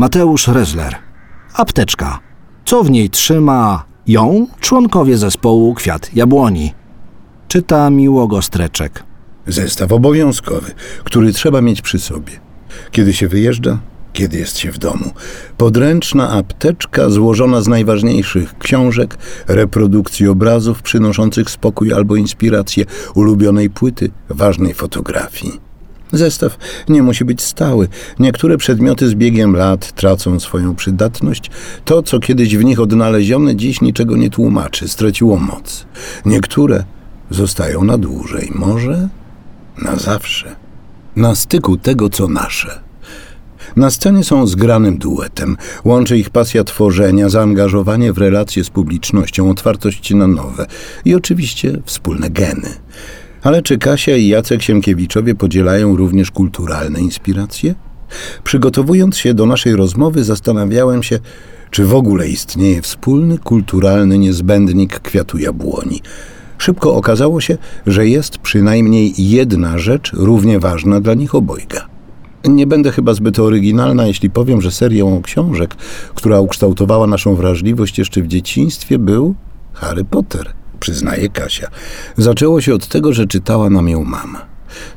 Mateusz Rezler. Apteczka. Co w niej trzyma ją? Członkowie zespołu Kwiat Jabłoni. Czyta Miłogo Streczek. Zestaw obowiązkowy, który trzeba mieć przy sobie. Kiedy się wyjeżdża, kiedy jest się w domu. Podręczna apteczka złożona z najważniejszych książek, reprodukcji obrazów przynoszących spokój albo inspirację, ulubionej płyty, ważnej fotografii. Zestaw nie musi być stały. Niektóre przedmioty z biegiem lat tracą swoją przydatność. To, co kiedyś w nich odnalezione, dziś niczego nie tłumaczy, straciło moc. Niektóre zostają na dłużej, może na zawsze. Na styku tego, co nasze. Na scenie są zgranym duetem. Łączy ich pasja tworzenia, zaangażowanie w relacje z publicznością, otwartość na nowe i oczywiście wspólne geny. Ale czy Kasia i Jacek Sienkiewiczowie podzielają również kulturalne inspiracje? Przygotowując się do naszej rozmowy, zastanawiałem się, czy w ogóle istnieje wspólny kulturalny niezbędnik kwiatu jabłoni. Szybko okazało się, że jest przynajmniej jedna rzecz równie ważna dla nich obojga. Nie będę chyba zbyt oryginalna, jeśli powiem, że serią książek, która ukształtowała naszą wrażliwość jeszcze w dzieciństwie, był Harry Potter, przyznaje Kasia. Zaczęło się od tego, że czytała nam ją mama.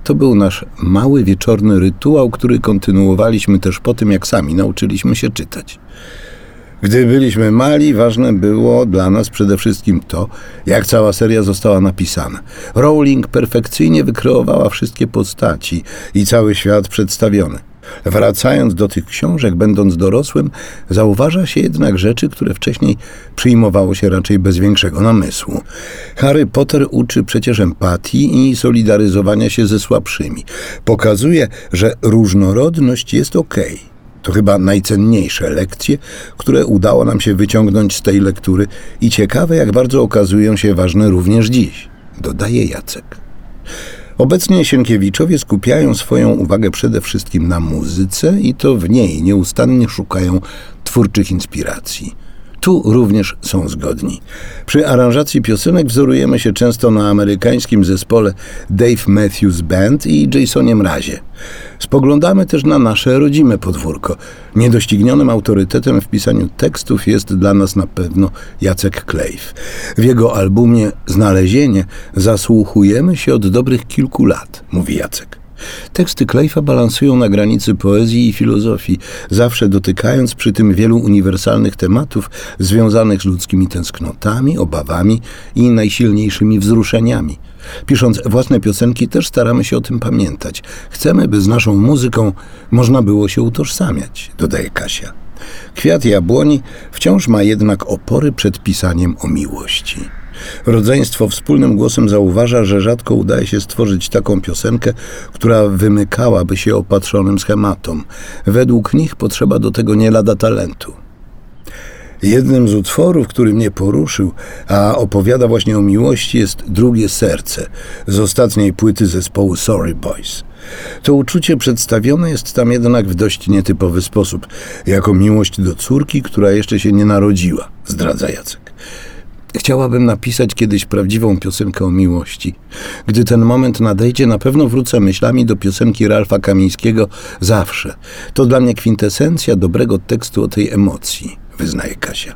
To był nasz mały wieczorny rytuał, który kontynuowaliśmy też po tym, jak sami nauczyliśmy się czytać. Gdy byliśmy mali, ważne było dla nas przede wszystkim to, jak cała seria została napisana. Rowling perfekcyjnie wykreowała wszystkie postaci i cały świat przedstawiony. Wracając do tych książek, będąc dorosłym, zauważa się jednak rzeczy, które wcześniej przyjmowało się raczej bez większego namysłu. Harry Potter uczy przecież empatii i solidaryzowania się ze słabszymi. Pokazuje, że różnorodność jest okej. Okay to chyba najcenniejsze lekcje, które udało nam się wyciągnąć z tej lektury i ciekawe, jak bardzo okazują się ważne również dziś, dodaje Jacek. Obecnie Sienkiewiczowie skupiają swoją uwagę przede wszystkim na muzyce i to w niej nieustannie szukają twórczych inspiracji. Tu również są zgodni. Przy aranżacji piosenek wzorujemy się często na amerykańskim zespole Dave Matthews Band i Jasonie Mrazie. Spoglądamy też na nasze rodzime podwórko. Niedoścignionym autorytetem w pisaniu tekstów jest dla nas na pewno Jacek Klejf. W jego albumie Znalezienie zasłuchujemy się od dobrych kilku lat, mówi Jacek. Teksty Klejfa balansują na granicy poezji i filozofii, zawsze dotykając przy tym wielu uniwersalnych tematów związanych z ludzkimi tęsknotami, obawami i najsilniejszymi wzruszeniami. Pisząc własne piosenki, też staramy się o tym pamiętać. Chcemy, by z naszą muzyką można było się utożsamiać, dodaje Kasia. Kwiat jabłoni wciąż ma jednak opory przed pisaniem o miłości. Rodzeństwo wspólnym głosem zauważa, że rzadko udaje się stworzyć taką piosenkę, która wymykałaby się opatrzonym schematom. Według nich potrzeba do tego nie lada talentu. Jednym z utworów, który mnie poruszył, a opowiada właśnie o miłości, jest Drugie Serce z ostatniej płyty zespołu Sorry Boys. To uczucie przedstawione jest tam jednak w dość nietypowy sposób, jako miłość do córki, która jeszcze się nie narodziła, zdradza Jacek. Chciałabym napisać kiedyś prawdziwą piosenkę o miłości. Gdy ten moment nadejdzie, na pewno wrócę myślami do piosenki Ralfa Kamińskiego Zawsze. To dla mnie kwintesencja dobrego tekstu o tej emocji, wyznaje Kasia.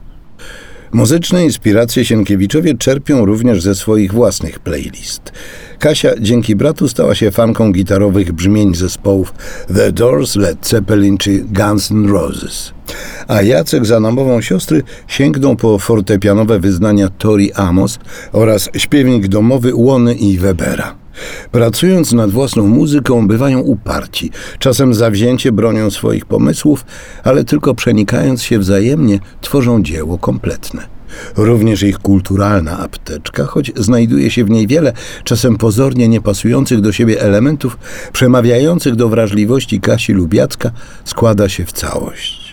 Muzyczne inspiracje Sienkiewiczowie czerpią również ze swoich własnych playlist. Kasia dzięki bratu stała się fanką gitarowych brzmień zespołów The Doors, Led Zeppelin czy Guns N' Roses. A Jacek za namową siostry sięgnął po fortepianowe wyznania Tori Amos oraz śpiewnik domowy Łony i Webera. Pracując nad własną muzyką, bywają uparci, czasem zawzięcie bronią swoich pomysłów, ale tylko przenikając się wzajemnie, tworzą dzieło kompletne. Również ich kulturalna apteczka, choć znajduje się w niej wiele czasem pozornie niepasujących do siebie elementów, przemawiających do wrażliwości Kasi Lubiacka, składa się w całość.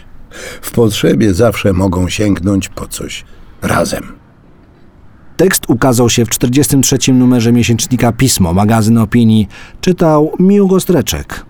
W potrzebie zawsze mogą sięgnąć po coś razem. Tekst ukazał się w 43. numerze miesięcznika Pismo, magazyn opinii. Czytał Miłgo Streczek.